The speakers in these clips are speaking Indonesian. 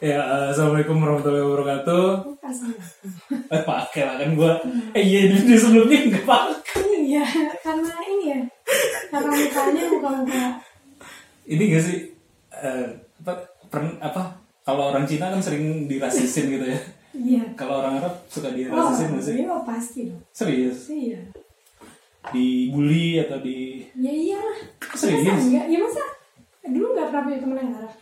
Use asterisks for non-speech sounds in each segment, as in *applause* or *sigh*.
Ya, eh, assalamualaikum warahmatullahi wabarakatuh. Eh, pakai lah kan gue. Eh iya di sebelumnya nggak pakai. Iya, karena ini ya. Karena mukanya muka-muka. Ini gak sih eh, apa, pern- apa kalau orang Cina kan sering dirasisin gitu ya. Iya. Kalau orang Arab suka Oh, dirasisin gak sih? iya oh, pasti dong. Serius? Iya. Dibully atau di Ya iyalah. Serius? Masa enggak? Ya masa? Dulu nggak pernah punya temen yang Arab.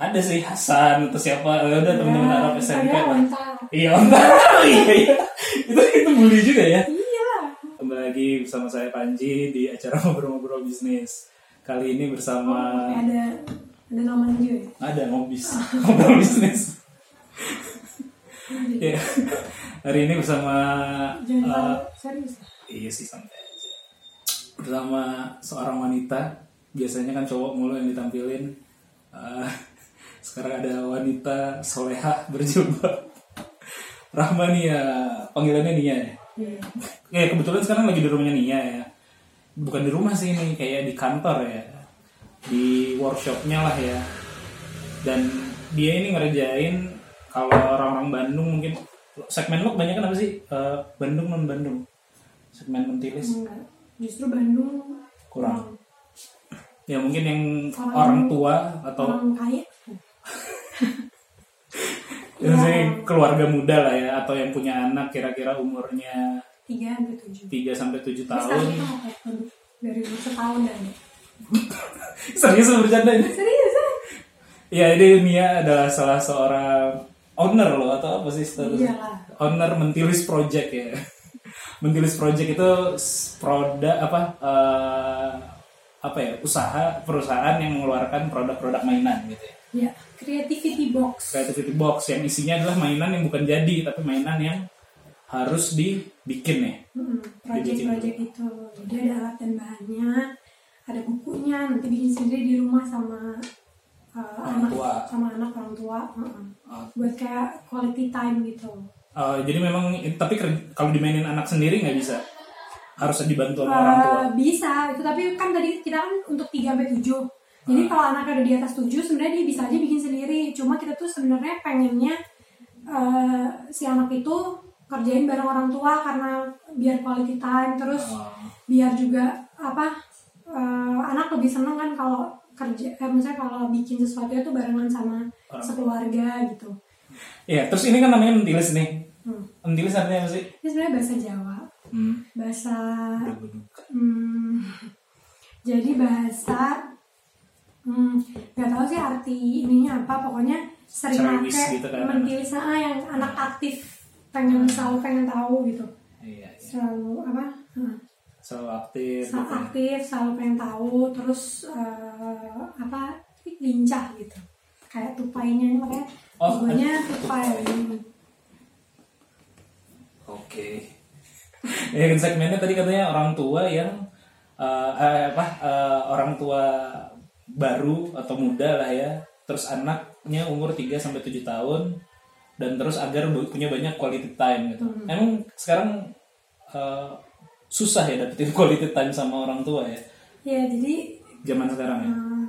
Ada sih Hasan atau siapa Eh, udah teman-teman Arab Ada lah. onta. Iya, onta. *laughs* iya, iya. Itu itu bully juga ya. Iya. Kembali lagi bersama saya Panji di acara ngobrol-ngobrol bisnis. Kali ini bersama Ada ada namanya juga ya. ada ngobis, *laughs* ngobrol bisnis. ya. Hari ini bersama Jangan eh, tahu serius. iya sih santai aja. Bersama seorang wanita, biasanya kan cowok mulu yang ditampilin. Eh, sekarang ada wanita soleha berjilbab. Rahmania, panggilannya Nia ya. Iya. Ya kebetulan sekarang lagi di rumahnya Nia ya. Bukan di rumah sih ini, kayak di kantor ya. Di workshopnya lah ya. Dan dia ini ngerjain kalau orang-orang Bandung mungkin segmen lo kebanyakan apa sih? Eh, Bandung non Bandung. Segmen mentilis Enggak. Justru Bandung kurang. Ya mungkin yang Orang- orang tua atau orang kaya. *laughs* yang sih keluarga muda lah ya atau yang punya anak kira-kira umurnya Tiga sampai tujuh. 3 sampai 7 Terus tahun. dari setahun dan *laughs* Serius bercanda ini? serius ya? Ya, ini Mia adalah salah seorang owner loh atau apa sih statusnya? Iyalah. Owner Mentilis Project ya. *laughs* Mentilis Project itu produk apa eh, apa ya usaha perusahaan yang mengeluarkan produk-produk mainan gitu ya. Ya, creativity box. Creativity box yang isinya adalah mainan yang bukan jadi tapi mainan yang harus dibikin ya. Mm-mm, Project-project itu. Jadi ada alat dan bahannya, ada bukunya, nanti bikin sendiri di rumah sama uh, Orang anak, tua. sama anak orang tua. Mm-mm. Oh, Buat kayak quality time gitu. eh, jadi memang tapi kalau dimainin anak sendiri nggak bisa. Harus dibantu sama orang tua. Uh, bisa, itu tapi kan tadi kita kan untuk 3 sampai 7. Jadi kalau anak ada di atas 7 sebenarnya dia bisa aja bikin sendiri. Cuma kita tuh sebenarnya pengennya uh, si anak itu kerjain bareng orang tua karena biar quality time terus Oh. biar juga apa uh, anak lebih seneng kan kalau kerja eh, misalnya kalau bikin sesuatu itu barengan sama Orang sekeluarga gitu. Iya, terus ini kan namanya mentilis nih. Hmm. Mentilis artinya apa sih? Ini sebenarnya bahasa Jawa, Hmm. bahasa Hmm, jadi bahasa hmm, nggak tahu sih arti ininya apa pokoknya sering pakai gitu kan. mentilis ah, yang anak aktif pengen selalu pengen tahu gitu Iya, iya. selalu apa hmm, Selalu aktif. selalu gitu ya. aktif selalu pengen tahu terus eh, apa lincah gitu kayak tupainya ini makanya Oh, logonya ada tupai Oke. *laughs* ya kan segmennya tadi katanya orang tua yang eh, eh, apa eh, orang tua baru atau muda lah ya. Terus anaknya umur 3 sampai 7 tahun dan terus agar punya banyak quality time gitu. Hmm. Emang sekarang eh, susah ya dapetin *laughs* quality time sama orang tua ya ya jadi zaman sekarang ya. Hmm,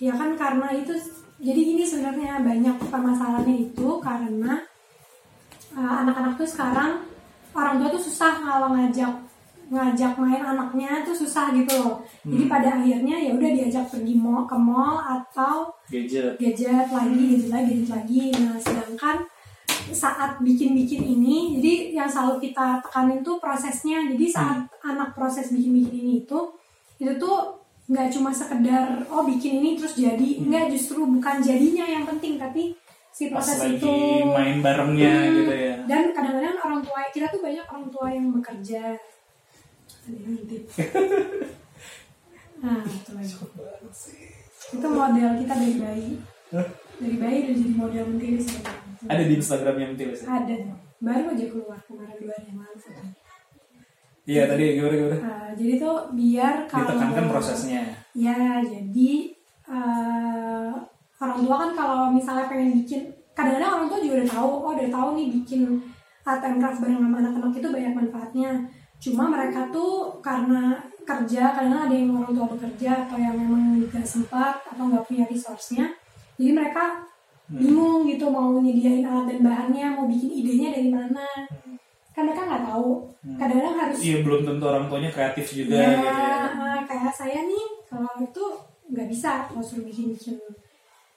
ya kan karena itu jadi ini sebenarnya banyak permasalahannya itu karena uh, anak-anak tuh sekarang orang tua tuh susah kalau ngajak ngajak main anaknya tuh susah gitu loh. Jadi pada akhirnya ya udah diajak pergi mall ke mall atau Gadget. gadget lagi, gadget lagi, gadget lagi. Nah, sedangkan saat bikin-bikin ini, jadi yang selalu kita tekanin tuh prosesnya. Jadi saat anak proses bikin-bikin ini itu, itu tuh nggak cuma sekedar oh bikin ini terus jadi, nggak justru bukan jadinya yang penting, tapi si Pas proses lagi itu. main barengnya Hmm, gitu ya. Dan kadang-kadang orang tua kita tuh banyak orang tua yang bekerja. Nah, itu. Itu model kita dari bayi. Dari bayi udah jadi model sekarang. Ada di Instagramnya Mentilis ya? Ada. Baru aja keluar kemarin dua hari yang lalu. Iya tadi gimana gimana? Nah, jadi tuh biar kalau Ditekankan prosesnya. Ya, jadi eh, orang tua kan kalau misalnya pengen bikin, kadang-kadang orang tua juga udah tahu, oh udah tahu nih bikin art and craft bareng sama anak-anak itu banyak manfaatnya. Cuma mereka tuh karena kerja, kadang ada yang orang tua bekerja atau yang memang nggak sempat atau nggak punya resource-nya, jadi mereka bingung gitu mau nyediain alat dan bahannya mau bikin idenya dari mana. Kan mereka nggak tahu. Kadang-kadang harus iya belum tentu orang tuanya kreatif juga ya, gitu ya. kayak saya nih kalau itu nggak bisa kalau suruh bikin bikin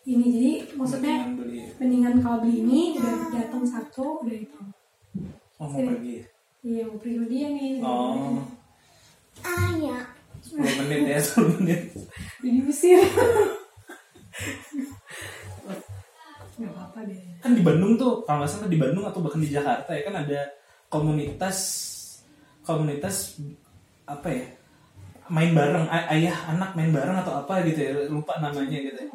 ini. Jadi maksudnya Mendingan beli. mendingan kalau beli ini udah datang satu udah itu. Oh mau pergi iya mau sama dia nih oh. Ayah. 10 menit ya 10 menit. Udah diusir nggak apa-apa deh. Kan di Bandung tuh kalau nggak salah di Bandung atau bahkan di Jakarta ya kan ada komunitas komunitas apa ya main bareng ay- ayah anak main bareng atau apa gitu ya lupa namanya gitu ya.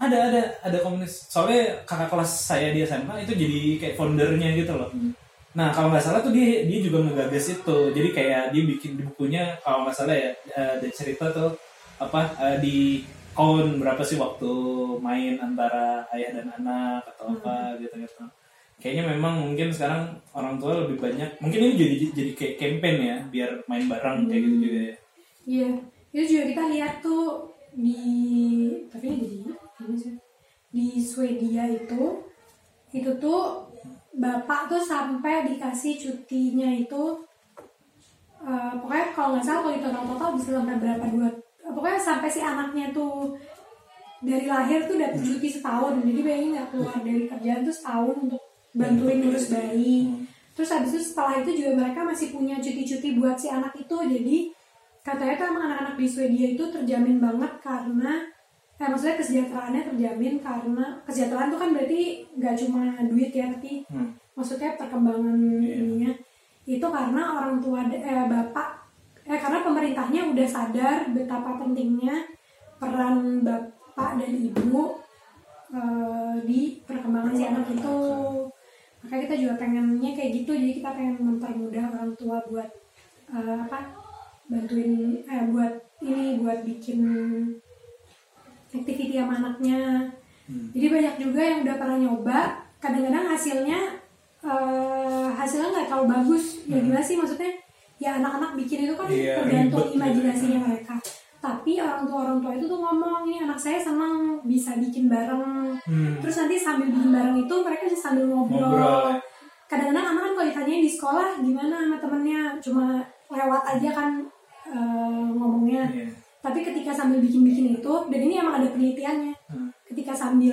ada ada ada komunitas. Soalnya kakak kelas saya di SMA itu jadi kayak foundernya gitu loh nah kalau nggak salah tuh dia dia juga ngegagas itu. Jadi kayak dia bikin di bukunya kalau nggak salah ya eh, ada cerita tuh apa eh, di count berapa sih waktu main antara ayah dan anak atau apa gitu gitu kayaknya memang mungkin sekarang orang tua lebih banyak mungkin ini jadi jadi kayak campaign ya biar main bareng kayak gitu juga ya. Iya, itu juga kita lihat tuh di tapi ini di ini sih di Swedia itu itu tuh bapak tuh sampai dikasih cutinya itu eh, pokoknya kalau nggak salah kalau itu total bisa sampai berapa dua pokoknya sampai si anaknya tuh dari lahir tuh dapat cuti setahun. Jadi bayangin nggak keluar dari kerjaan tuh setahun untuk bantuin ngurus bayi. Terus habis itu setelah itu juga mereka masih punya cuti-cuti buat si anak itu. Jadi katanya tuh emang anak-anak di Swedia itu terjamin banget karena eh, maksudnya kesejahteraannya terjamin karena kesejahteraan tuh kan berarti nggak cuma duit ya tapi Hmm. maksudnya perkembangan Iya. ininya itu karena orang tua eh, bapak eh karena pemerintahnya udah sadar betapa pentingnya peran bapak dan ibu eh, di perkembangan si anak itu makanya kita juga pengennya kayak gitu jadi kita pengen mempermudah orang tua buat eh, apa bantuin eh buat ini buat bikin activity sama anaknya. Hmm. jadi banyak juga yang udah pernah nyoba. Kadang-kadang hasilnya eh, hasilnya nggak terlalu bagus. Ya gimana sih maksudnya? Ya anak-anak bikin itu kan Iya, tergantung gitu. imajinasinya mereka. Tapi orang tua orang tua itu tuh ngomong ini anak saya senang bisa bikin bareng. Hmm. terus nanti sambil bikin bareng itu mereka bisa sambil ngobrol, Ngobrol. kadang-kadang anak kan kalau ditanyain di sekolah gimana sama temennya? Cuma lewat aja kan eh, ngomongnya. Iya. Tapi ketika sambil bikin-bikin itu dan ini emang ada penelitiannya. Hmm. ketika sambil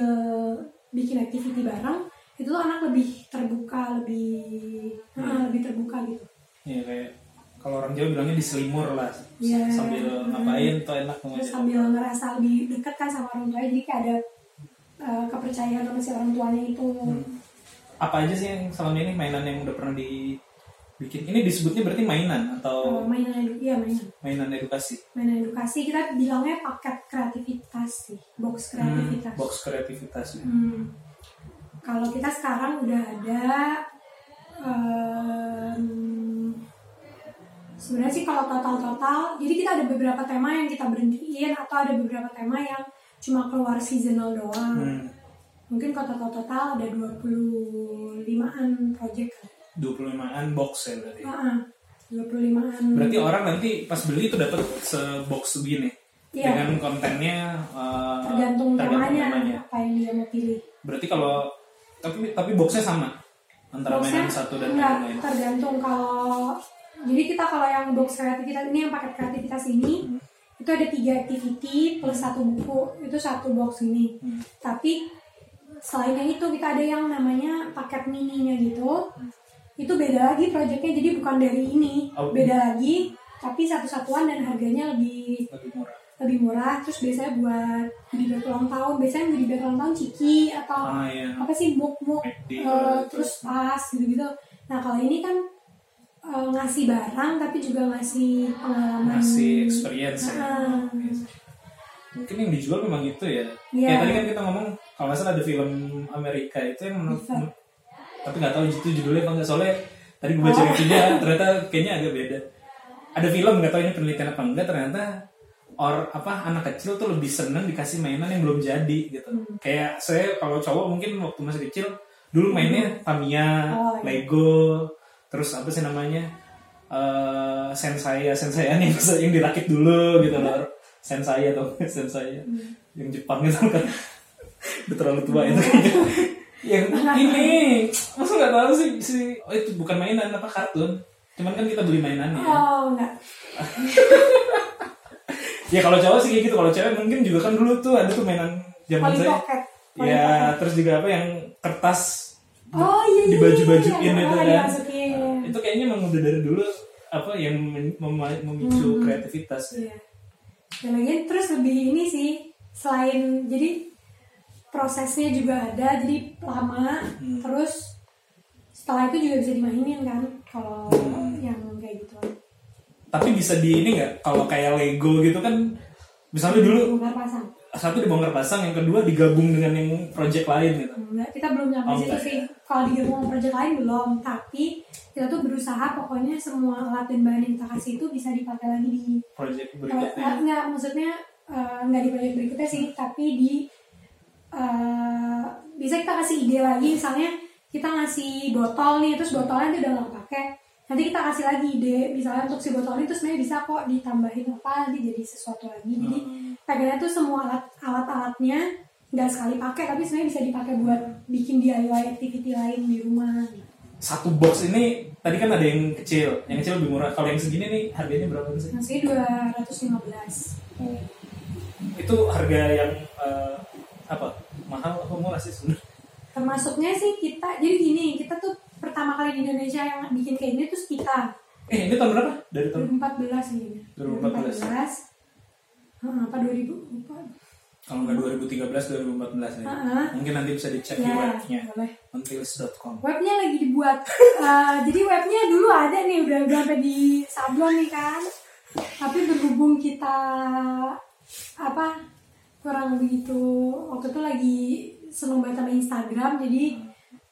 bikin activity bareng itu tuh anak lebih terbuka lebih eh, lebih terbuka gitu. Iya kayak kalau orang Jawa bilangnya diselimur lah. Iya. sambil ngapain tuh enak terus sambil ngerasa lebih dekat kan sama orang tuanya jadi kayak ada eh, kepercayaan sama si orang tuanya itu. Apa aja sih yang selama ini mainan yang udah pernah dibikin ini disebutnya berarti mainan atau mainan edu- iya mainan mainan edukasi mainan edukasi kita bilangnya paket kreativitas sih box kreativitas Hmm, box kreativitas ya. Hmm. Kalau kita sekarang udah ada em, sebenarnya sih kalau total-total, jadi kita ada beberapa tema yang kita berhentiin atau ada beberapa tema yang cuma keluar seasonal doang. Hmm. Mungkin kalau total-total ada 25-an project. 25an box ya berarti 25-an. berarti orang nanti pas beli itu dapat sebox begini Iya. dengan kontennya eh, tergantung temanya temanya. apa yang dia mau pilih. berarti kalau tapi tapi boxnya sama antara Boxnya mainan satu dan enggak, lain tergantung kalau jadi kita kalau yang box kreativitas ini yang paket kreativitas ini Hmm. itu ada tiga activity plus satu buku itu satu box ini Hmm. tapi selain yang itu kita ada yang namanya paket mininya gitu itu beda lagi proyeknya jadi bukan dari ini. Oh. beda lagi tapi satu satuan dan harganya lebih lebih murah. lebih murah. Terus biasanya buat bag ulang tahun biasanya bag ulang tahun ciki atau ah ya apa sih muk muk eh, terus tas gitu gitu nah kalau ini kan eh, ngasih barang tapi juga ngasih pengalaman. Ngasih experience ya. Ah. mungkin yang dijual memang itu ya. Iya. kayak tadi kan kita ngomong kalau nggak salah ada film Amerika itu yang menurut-. Tapi nggak tahu itu judulnya apa nggak soalnya tadi gue baca Oh. reviewnya ternyata kayaknya agak beda ada film nggak tahu ini penelitian apa enggak ternyata or apa anak kecil tuh lebih seneng dikasih mainan yang belum jadi gitu Hmm. kayak saya kalau cowok mungkin waktu masih kecil dulu mainnya Tamiya Oh, iya. Lego terus apa sih namanya eh sensaya sensaya yang *laughs* yang dirakit dulu gitu loh sensaya atau *laughs* sensaya Hmm. yang Jepang gitu kan *laughs* udah terlalu tua itu kayaknya yang ini masa nggak tahu sih si oh itu bukan mainan apa kartun cuman kan kita beli mainannya Oh enggak. *laughs* ya kalau cowok sih kayak gitu kalau cewek mungkin juga kan dulu tuh ada tuh mainan zaman saya Pocket. Ya Pocket. terus juga apa yang kertas Oh iya iya. dibaju-bajuin iya, itu iya, kan. itu kayaknya emang udah dari dulu apa yang mem- mem- memicu Hmm. kreativitas ya. Iya. Dan lagi terus lebih ini sih selain jadi prosesnya juga ada jadi lama Hmm. terus setelah itu juga bisa dimainin kan kalau Hmm. yang kayak gitu. tapi bisa di ini nggak kalau kayak Lego gitu kan misalnya dulu bongkar pasang. satu dibongkar pasang yang kedua digabung dengan yang project lain gitu Enggak, kita belum nyampe Oh, situ sih. Kalau di gerbong project lain belum, tapi kita tuh berusaha pokoknya semua alat dan bahan yang kita kasih itu bisa dipakai lagi di project berikutnya enggak maksudnya eh, enggak di proyek berikutnya sih tapi di eh, bisa kita kasih ide lagi misalnya kita ngasih botol nih terus botolnya itu udah nggak pakai nanti kita kasih lagi ide misalnya untuk si botol ini terus sebenarnya bisa kok ditambahin apa nanti jadi sesuatu lagi. Jadi Hmm. pengennya tuh semua alat alat alatnya nggak sekali pakai tapi sebenarnya bisa dipakai buat bikin DIY activity lain di rumah. Satu box ini tadi kan ada yang kecil yang kecil lebih murah. Kalau yang segini nih harganya berapa sih? Masih 215 itu harga yang eh, apa? Mahal apa murah sih sebenarnya? Termasuknya sih kita jadi gini kita tuh pertama kali di Indonesia yang bikin kayak gini tuh kita eh ini tahun berapa? Dari tahun 2014 ini 2014. Heeh, apa 2000 lupa. Kalau nggak 2013 2014 ya. Heeh. mungkin nanti bisa dicek di ya webnya. boleh. Ontils.com webnya lagi dibuat. Eh, jadi webnya dulu ada nih udah udah sampai di sablon nih kan. Tapi berhubung kita apa begitu. Waktu itu lagi seneng banget sama Instagram jadi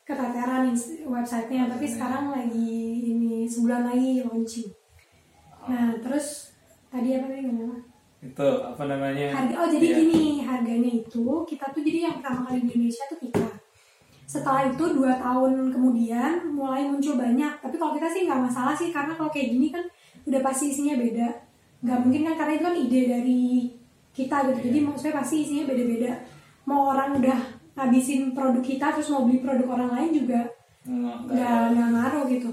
keteteran websitenya. Tapi sekarang lagi ini sebulan lagi launching. Nah terus tadi apa nih ngomong? Itu apa namanya? Harga oh jadi Iya. gini harganya itu kita tuh jadi yang pertama kali di Indonesia tuh kita. Setelah itu dua tahun kemudian mulai muncul banyak. Tapi kalau kita sih nggak masalah sih karena kalau kayak gini kan udah pasti isinya beda. Nggak mungkin kan karena itu kan ide dari kita gitu. Jadi maksudnya pasti isinya beda-beda. Mau orang udah ngabisin produk kita terus mau beli produk orang lain juga Nggak- ngaruh gitu.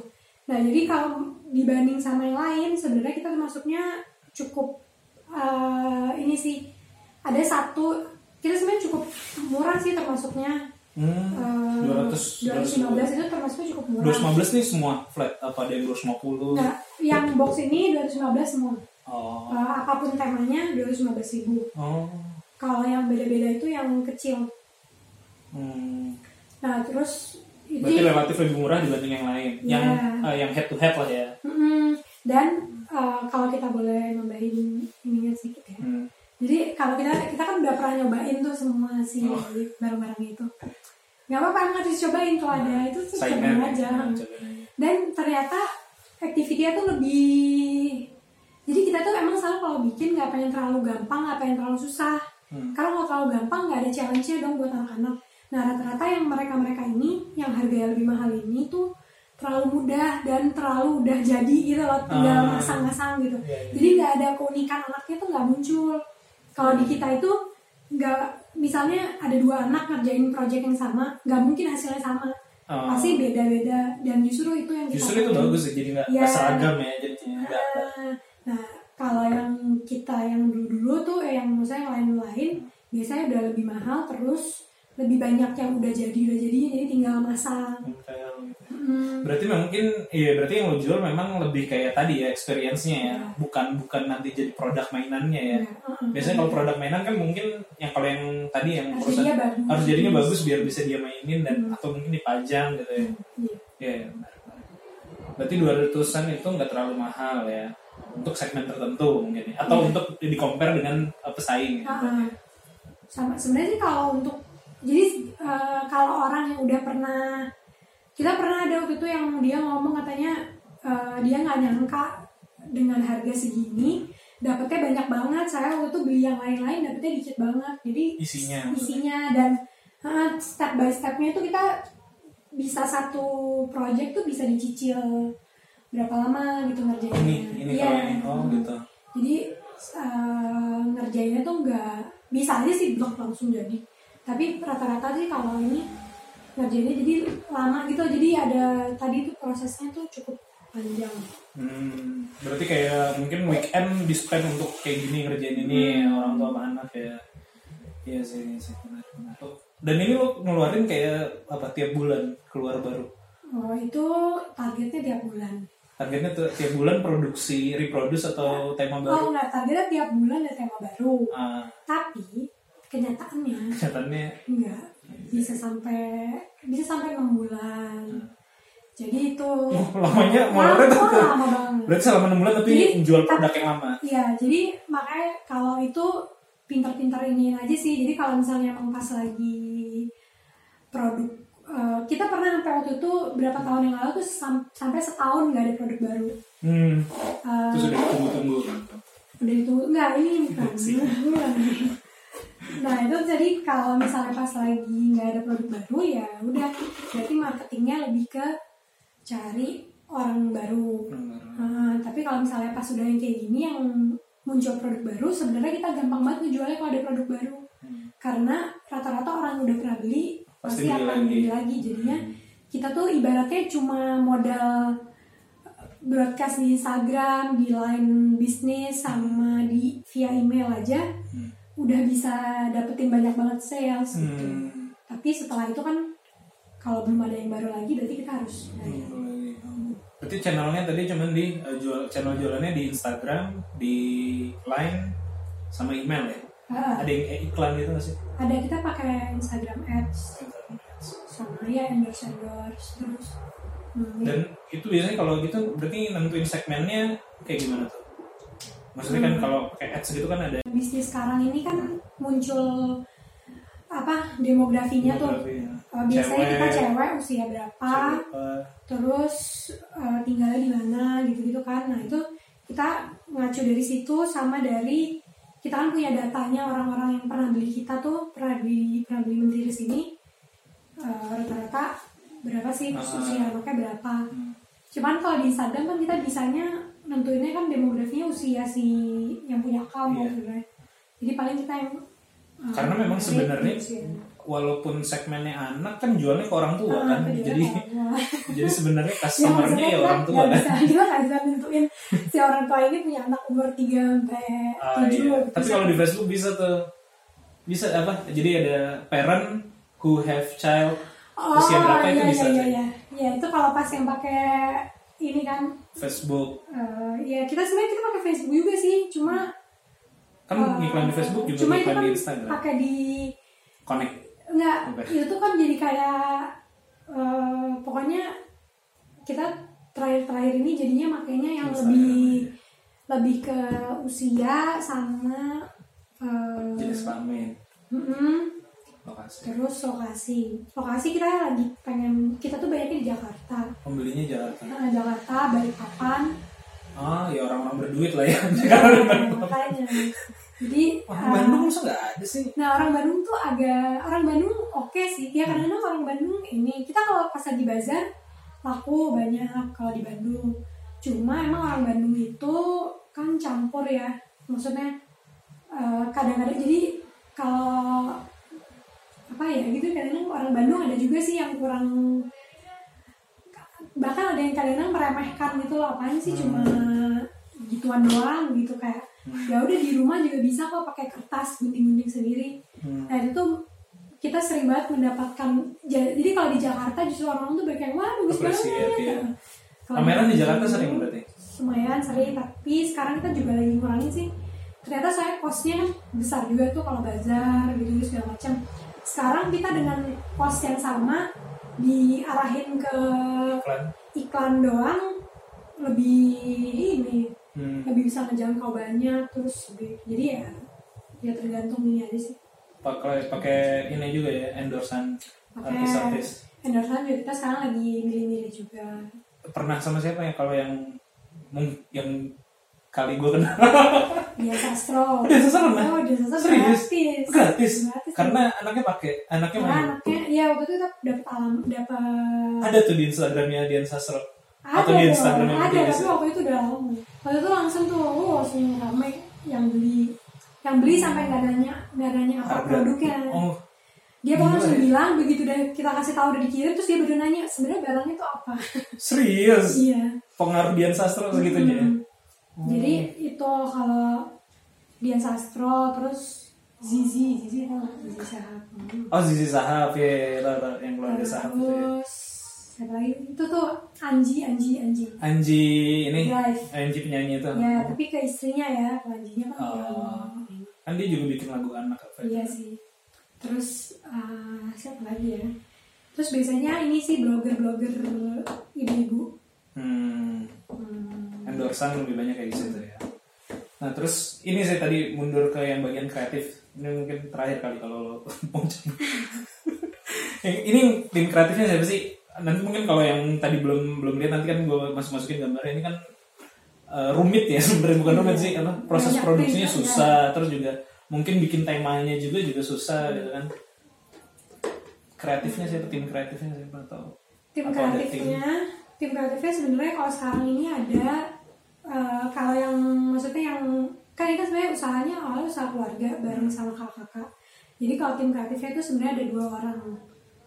Nah jadi kalau dibanding sama yang lain sebenarnya kita termasuknya cukup eh, ini sih ada satu kita sebenarnya cukup murah sih termasuknya. Hmm, Eh, 200 215 itu termasuknya cukup murah. 215 nih semua flat apa ada yang 250 nah yang box ini 215 semua oh Eh, apa pun temanya 215 ribu oh kalau yang beda-beda itu yang kecil hmm. nah terus berarti relatif lebih murah dibanding yang lain Iya. yang eh, yang head to head lah ya Mm-mm. dan eh, kalau kita boleh nambahin ininya sedikit ya hmm. Jadi kalau kita kita kan udah pernah nyobain tuh semua si Oh. barang-barang itu. Gak apa-apa nggak dicobain kalau ada itu tuh cobain aja. ya, cobain aja. Dan ternyata activity-nya tuh lebih jadi kita tuh emang selalu kalau bikin nggak pengen terlalu gampang, nggak pengen terlalu susah. Hmm. Karena kalau terlalu gampang nggak ada challenge-nya dong buat anak-anak. Nah rata-rata yang mereka-mereka ini yang harganya lebih mahal ini tuh terlalu mudah dan terlalu udah jadi gitu loh tinggal Ah. masang-masang gitu. Iya, iya. Jadi nggak ada keunikan anaknya tuh nggak muncul. Kalau di kita itu nggak misalnya ada dua anak ngerjain project yang sama, nggak mungkin hasilnya sama. Oh. Pasti beda-beda dan justru itu yang kita justru itu bagus ya jadi nggak Iya. nggak seragam ya jadinya Ah, Nah, kalau yang kita yang dulu-dulu tuh eh, yang yang lain-lain biasanya udah lebih mahal terus lebih banyak yang udah jadi udah jadinya jadi tinggal masang. Hmm, berarti mungkin iya berarti yang lo jual memang lebih kayak tadi ya experience-nya ya Iya. bukan bukan nanti jadi produk mainannya ya ya, uh-uh. biasanya kalau produk mainan kan mungkin yang kalau yang tadi yang harus perusahaan jadinya bagus. harus jadinya bagus biar bisa dia mainin dan Hmm. atau mungkin dipajang gitu ya Iya. Iya, iya, benar, benar. berarti 200-an itu nggak terlalu mahal ya untuk segmen tertentu mungkin ya. atau Iya. untuk di compare dengan uh, pesaing. Ah, sama sebenarnya sih kalau untuk jadi eh, kalau orang yang udah pernah kita pernah ada waktu itu yang dia ngomong katanya eh, dia nggak nyangka dengan harga segini dapetnya banyak banget saya waktu itu beli yang lain-lain dapetnya dikit banget jadi isinya isinya dan eh, step by stepnya itu kita bisa satu project tuh bisa dicicil berapa lama gitu ngerjainnya ini ini Iya. kalau ini oh gitu jadi eh, ngerjainnya tuh nggak bisa aja sih blok langsung jadi tapi rata-rata sih kalau ini ngerjainnya jadi lama gitu jadi ada tadi tuh prosesnya tuh cukup panjang Hmm, berarti kayak mungkin weekend di spend untuk kayak gini ngerjain ini Hmm. orang tua sama anak ya. Iya sih, iya sih benar, benar. Dan ini lo ngeluarin kayak apa tiap bulan keluar baru. oh itu targetnya tiap bulan Targetnya tuh tiap bulan produksi, reproduce atau tema baru. oh enggak targetnya tiap bulan ada tema baru. Ah, tapi kenyataannya kenyataannya? enggak bisa sampai bisa sampai enam bulan. Jadi itu oh, lamanya molornya lama, lama banget. Berarti selama 6 bulan tapi Jadi, jual produk yang lama. Iya, jadi makanya kalau itu pintar-pintar ini aja sih. Jadi kalau misalnya emang pas lagi produk eh, kita pernah sampai waktu itu berapa tahun yang lalu tuh sam- sampai setahun nggak ada produk baru. Hmm, Eh, itu sudah ditunggu-tunggu. udah itu enggak ini bukan *laughs* bukan. Nah itu jadi kalau misalnya pas lagi nggak ada produk baru ya udah berarti marketingnya lebih ke cari orang baru. Ah, tapi kalau misalnya pas udah yang kayak gini yang muncul produk baru, sebenarnya kita gampang banget ngejualnya kalau ada produk baru. Karena rata-rata orang udah pernah beli Pasti pasti, akan lagi. beli lagi. Jadinya kita tuh ibaratnya cuma modal broadcast di Instagram, di line bisnis sama di via email aja udah bisa dapetin banyak banget sales gitu. Hmm. Tapi setelah itu kan kalau belum ada yang baru lagi berarti kita harus bayar. Berarti channelnya tadi cuman di eh, jual channel jualannya di Instagram, di Line, sama email ya. Ah, Ada yang eh, iklan gitu nggak sih? ada kita pakai Instagram Ads sama ya endorse endorse terus hmm, Dan itu biasanya kalau gitu berarti nentuin segmennya kayak gimana tuh? Maksudnya kan Hmm. kalau pakai ads gitu kan ada bisnis sekarang ini kan muncul apa demografinya tuh demografi, ya. Uh, biasanya kita Cewek, cewek usia berapa siapa, terus uh, tinggalnya di mana gitu-gitu kan nah itu kita ngacu dari situ sama dari kita kan punya datanya orang-orang yang pernah beli kita tuh pernah beli pernah beli menteri di sini uh, rata-rata berapa sih Ah. usia anaknya berapa Hmm. cuman kalau di Instagram kan kita bisanya nentuinnya kan demografinya usia si yang punya account Iya. sebenarnya jadi paling kita yang uh, Karena memang sebenarnya. Walaupun segmennya anak kan jualnya ke orang tua Ah, kan. juga Jadi tua. *laughs* jadi sebenarnya *laughs* ya customernya ya kita orang tua kan. bisa kita nggak bisa nentuin si orang tua ini punya anak umur 3 sampai Ah, 7 iya. gitu. Tapi kalau di Facebook bisa tuh bisa apa? Jadi ada parent who have child oh, usia berapa itu iya, bisa iya, iya, iya. itu kalau pas yang pakai ini kan Facebook eh, ya kita sebenarnya kita pakai Facebook juga sih cuma kan eh, ngiklan di Facebook juga cuma itu ngiklan kan di Instagram. pakai di Connect. Enggak itu kan jadi kayak eh, pokoknya kita terakhir-terakhir ini jadinya makanya yang Instagram, lebih iya. lebih ke usia sama eh, Jenis kelamin, lokasi. terus lokasi lokasi kita lagi pengen kita tuh banyaknya di Jakarta Pembelinya Jakarta. nah, Jakarta Balikpapan Ah, ya orang-orang berduit lah ya. *laughs* makanya jadi Orang eh, Bandung masa nggak ada sih? Nah orang Bandung tuh agak orang Bandung oke sih. Ya kadang-kadang orang Bandung ini kita kalau pas lagi bazar laku banyak kalau di Bandung. Cuma emang orang Bandung itu kan campur ya. Maksudnya eh, kadang-kadang jadi kalau apa ya gitu kadang-kadang orang Bandung ada juga sih yang kurang bahkan ada yang kadang-kadang meremehkan gitu loh. Apaan sih cuma gituan doang gitu kayak ya udah di rumah juga bisa kok pakai kertas gunting-gunting sendiri Hmm. nah itu tuh kita sering banget mendapatkan ja- jadi kalau di Jakarta justru orang tuh banyak yang wah bagus banget Appreciate, ya. Kalau Pameran di Jakarta sering berarti. lumayan sering tapi sekarang kita juga lagi ngurangin sih ternyata saya costnya kan besar juga tuh kalau bazar gitu gitu segala macam sekarang kita dengan cost yang sama diarahin ke Iklan. iklan doang lebih ini Hmm. lebih bisa ngejangkau banyak terus lebih jadi ya ya tergantung ini aja sih Pakai pakai ini juga ya endorsan artis-artis. endorsean juga kita sekarang lagi milih-milih juga Pernah sama siapa ya kalau yang yang kali gue kenal *laughs* dia sastro Dia sastro pernah? oh dia sastro Serius? gratis gratis Gratis. karena anaknya pakai anaknya Karena main anaknya ya waktu itu dapat alam dapat ada tuh di Instagramnya Dian Sastro ada atau di dong, Instagramnya ada dia tapi waktu itu udah lama waktu itu langsung tuh oh langsung ramai yang beli yang beli sampai nggak nanya nggak nanya apa Harga. produknya oh dia Gila langsung ya. bilang begitu udah kita kasih tahu udah dikirim terus dia baru nanya sebenarnya barangnya itu apa Serius. *laughs* iya Pengaruh Dian Sastro segitunya. ya? Hmm. jadi itu kalau Dian Sastro terus Zizi Zizi? Zizi Sahab Hmm. Oh Zizi Sahab ya, tau, tau, yang keluarga Sahab itu ya. terus siapa lagi itu tuh Anji Anji Anji Anji ini Drive. Anji penyanyi itu. ya tapi ke istrinya ya ke Anjinya kan Oh. yang- Kan dia juga bikin lagu anak apa iya sih terus eh, siapa lagi ya terus biasanya ini sih blogger-blogger ibu-ibu Hmm. Hmm. endorsan lebih banyak kayak gitu ya. Nah terus ini saya tadi mundur ke yang bagian kreatif. Ini mungkin terakhir kali kalau lo *laughs* mau *laughs* ini tim kreatifnya siapa sih? Nanti mungkin kalau yang tadi belum belum lihat nanti kan gue masuk masukin gambarnya. Ini kan eh, rumit ya *laughs* sebenarnya bukan rumit sih apa proses Banyak produksinya tim, susah. terus juga mungkin bikin temanya juga juga susah gitu kan. Kreatifnya siapa? Tim kreatifnya siapa? Atau tim Atau kreatifnya tim? kreatifnya sebenarnya kalau sekarang ini ada eh, kalau yang maksudnya yang kan ini kan sebenarnya usahanya awalnya usaha keluarga bareng sama kakak-kakak. Jadi kalau tim kreatifnya itu sebenarnya ada dua orang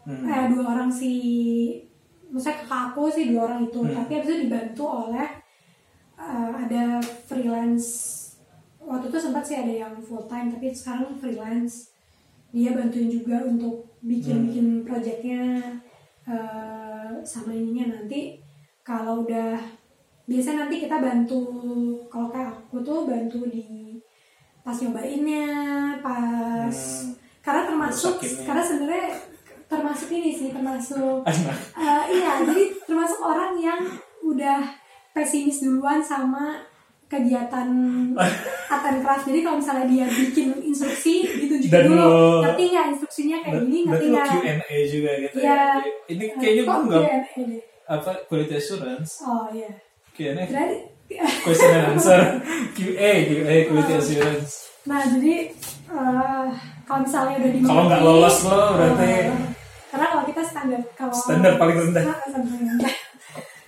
Hmm. eh dua orang si maksudnya kakak aku sih dua orang itu Hmm. tapi habis itu dibantu oleh eh, ada freelance waktu itu sempat sih ada yang full time tapi sekarang freelance dia bantuin juga untuk bikin-bikin projectnya eh, sama ininya nanti kalau udah biasa nanti kita bantu kalau kayak aku tuh bantu di pas nyobainnya pas Hmm. karena termasuk karena sebenarnya termasuk ini sih termasuk. Eh, iya jadi termasuk orang yang udah pesimis duluan sama kegiatan art and craft jadi kalau misalnya dia bikin instruksi ditunjukin Dan dulu lo- ngerti nggak instruksinya kayak gini ngerti nggak? Q&A juga gitu Iya. ya. Ini kayaknya gue nggak apa quality assurance? Oh iya. Q&A berarti question and answer. *laughs* QA QA quality assurance. Nah jadi eh, kalau misalnya udah dimengerti Kalau nggak lolos lo berarti eh, karena kalau kita standar kalau Standar paling rendah. Nah, paling rendah.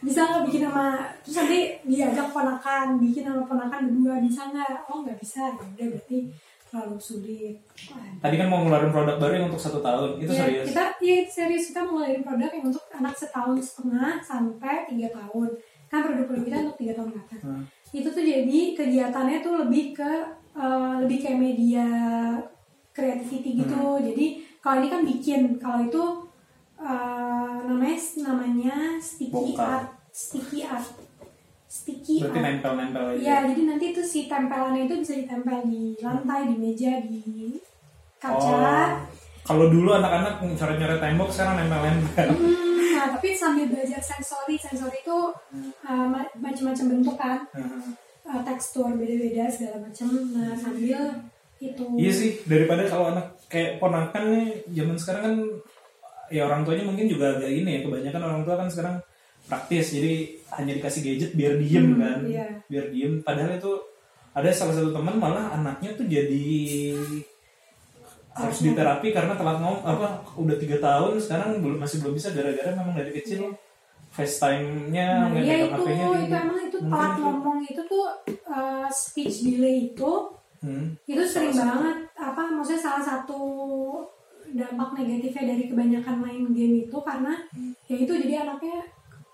bisa nggak bikin sama terus nanti diajak ponakan bikin sama ponakan berdua bisa nggak? Oh nggak bisa. Ya udah berarti terlalu sulit. Wah, tadi kan mau ngeluarin produk baru yang untuk satu tahun. Itu ya, serius. kita ya serius. Kita mau ngeluarin produk yang untuk anak setahun setengah sampai tiga tahun. Kan produk-produk kita untuk tiga tahun ke atas. Hmm. itu tuh jadi kegiatannya tuh lebih ke eh, lebih kayak media creativity gitu. Hmm. jadi kalau ini kan bikin. Kalau itu eh, namanya namanya sticky art. Sticky art. Sticky berarti art. nempel-nempel aja ya? jadi nanti tuh si tempelannya itu bisa ditempel di lantai di meja di kaca. Oh. kalau dulu anak-anak coret-coret tembok sekarang nempel-nempel. Hmm, nah tapi *laughs* sambil belajar sensori sensori itu uh, ma- macam-macam bentuk kan. Hmm. uh, tekstur beda-beda segala macam. Nah sambil itu. Iya sih, daripada kalau anak kayak ponakan nih, zaman sekarang kan ya orang tuanya mungkin juga agak ini ya, kebanyakan orang tua kan sekarang praktis, jadi hanya dikasih gadget biar diem Hmm, kan, iya. biar diem. Padahal itu ada salah satu teman malah anaknya tuh jadi harus diterapi karena telat ngomong apa udah tiga tahun sekarang belum masih belum bisa gara-gara memang dari kecil FaceTime-nya Nah, iya pegang itu, itu tinggi. emang itu telat itu. ngomong itu tuh uh, speech delay itu Hmm. itu sering banget apa maksudnya salah satu dampak negatifnya dari kebanyakan main game itu karena ya itu jadi anaknya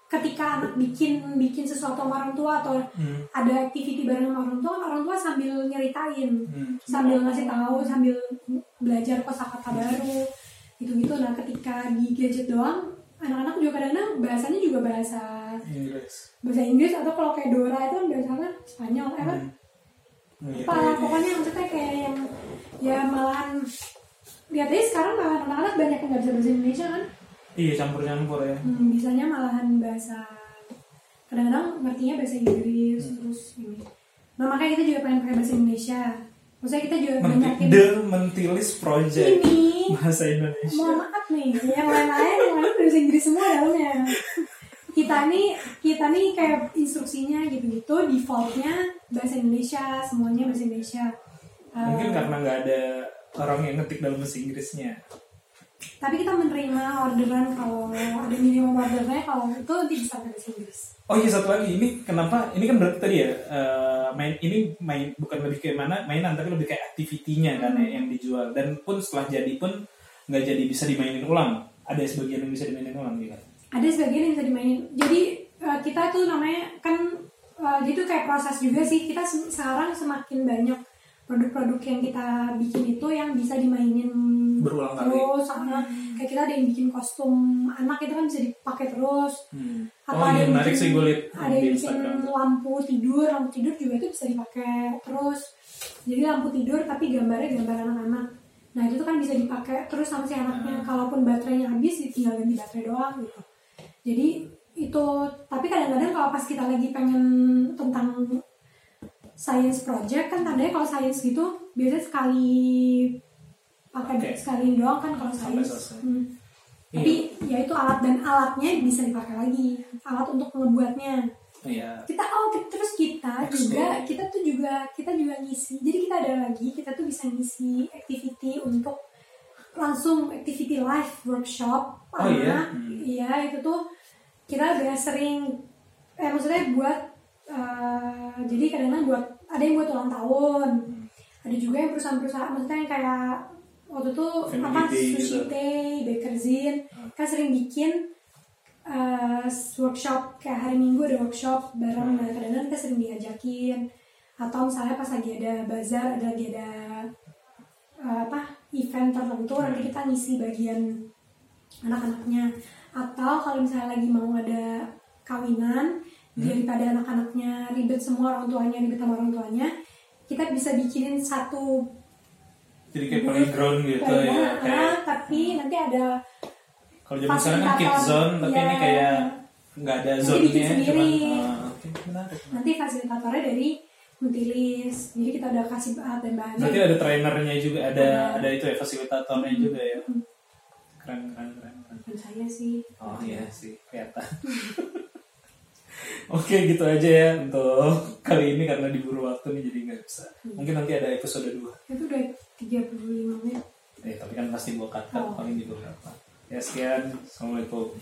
ketika anak bikin bikin sesuatu sama orang tua atau Hmm. ada activity bareng sama orang tua orang tua sambil nyeritain Hmm. sambil ngasih tahu sambil belajar kosakata baru gitu gitu nah ketika di gadget doang anak-anak juga kadang-kadang bahasanya juga bahasa Inggris. bahasa Inggris atau kalau kayak Dora itu kan bahasanya Spanyol eh Hmm, apa iya. pokoknya maksudnya kayak yang ya malahan lihat aja sekarang malahan anak-anak banyak yang nggak bisa bahasa Indonesia kan Iya campur-campur ya. hmm, bisanya malahan bahasa kadang-kadang ngertinya bahasa Inggris terus ini nah makanya kita juga pengen pakai bahasa Indonesia maksudnya kita juga Menti- banyakin The Mentilis Project ini bahasa Indonesia. mohon maaf nih yang lain-lain yang lain bahasa Inggris semua dalamnya kita nih kita nih kayak instruksinya gitu-gitu defaultnya bahasa Indonesia semuanya bahasa Indonesia. Uh, Mungkin karena nggak ada orang yang ngetik dalam bahasa Inggrisnya. tapi kita menerima orderan kalau ada minimum ordernya kalau itu bisa bahasa Inggris. Oh iya satu lagi. Ini kenapa? Ini kan berarti tadi ya eh, main ini main bukan lebih kayak mana mainan tapi lebih kayak aktivitinya kan ya, yang dijual. Dan pun setelah jadi pun nggak jadi bisa dimainin ulang. Ada sebagian yang bisa dimainin ulang gitu ada sebagian yang bisa dimainin. Jadi eh, kita tuh namanya kan eh, gitu kayak proses juga sih. Kita se- sekarang semakin banyak produk-produk yang kita bikin itu yang bisa dimainin Berulang kali. terus. Sama kayak kita ada yang bikin kostum anak itu kan bisa dipakai terus. Hmm. apa oh ada iya yang menarik bikin- sih gue ada yang bikin lampu tidur. Lampu tidur juga itu bisa dipakai terus. Jadi lampu tidur tapi gambarnya gambar anak-anak. Nah itu tuh kan bisa dipakai terus sama si anaknya. Hmm. kalaupun baterainya habis tinggal ganti baterai doang gitu jadi itu tapi kadang-kadang kalau pas kita lagi pengen tentang science project kan tandanya kalau science gitu biasanya sekali pakai Oke. sekali doang kan kalau science. Hmm. Iya. tapi ya itu alat dan alatnya bisa dipakai lagi alat untuk ngebuatnya iya kita oh terus kita Explore. juga kita tuh juga kita juga ngisi jadi kita ada lagi kita tuh bisa ngisi activity untuk langsung activity live workshop Oh, iya? Hmm. iya itu tuh kita udah sering eh maksudnya buat eh, jadi kadang-kadang buat ada yang buat ulang tahun Hmm. ada juga yang perusahaan-perusahaan maksudnya yang kayak waktu itu Family apa Day sushi gitu. day bakerzin kan sering bikin eh, workshop kayak hari minggu ada workshop bareng nah kadang-kadang kita sering diajakin atau misalnya pas lagi ada bazar ada lagi ada tertentu nanti kita ngisi bagian anak-anaknya atau kalau misalnya lagi mau ada kawinan daripada anak-anaknya ribet semua orang tuanya ribet sama orang tuanya kita bisa bikinin satu jadi kayak playground gitu ya kayak ah, tapi nanti ada kalau zaman sekarang kan kids fasilitator. zone tapi ini Iya. kayak nggak ada zone nya sendiri. ah, oke menarik nanti fasilitatornya dari Muntilis jadi kita udah kasih alat dan bahannya berarti ada trainernya juga ada Ada. ada itu ya fasilitatornya juga ya keren keren keren, keren. saya sih oh iya sih kelihatan *laughs* Oke gitu aja ya untuk kali ini karena diburu waktu nih jadi nggak bisa. Mungkin nanti ada episode 2 itu udah 35 menit Eh tapi kan pasti cut cut Oh. paling di beberapa. Ya sekian. Assalamualaikum.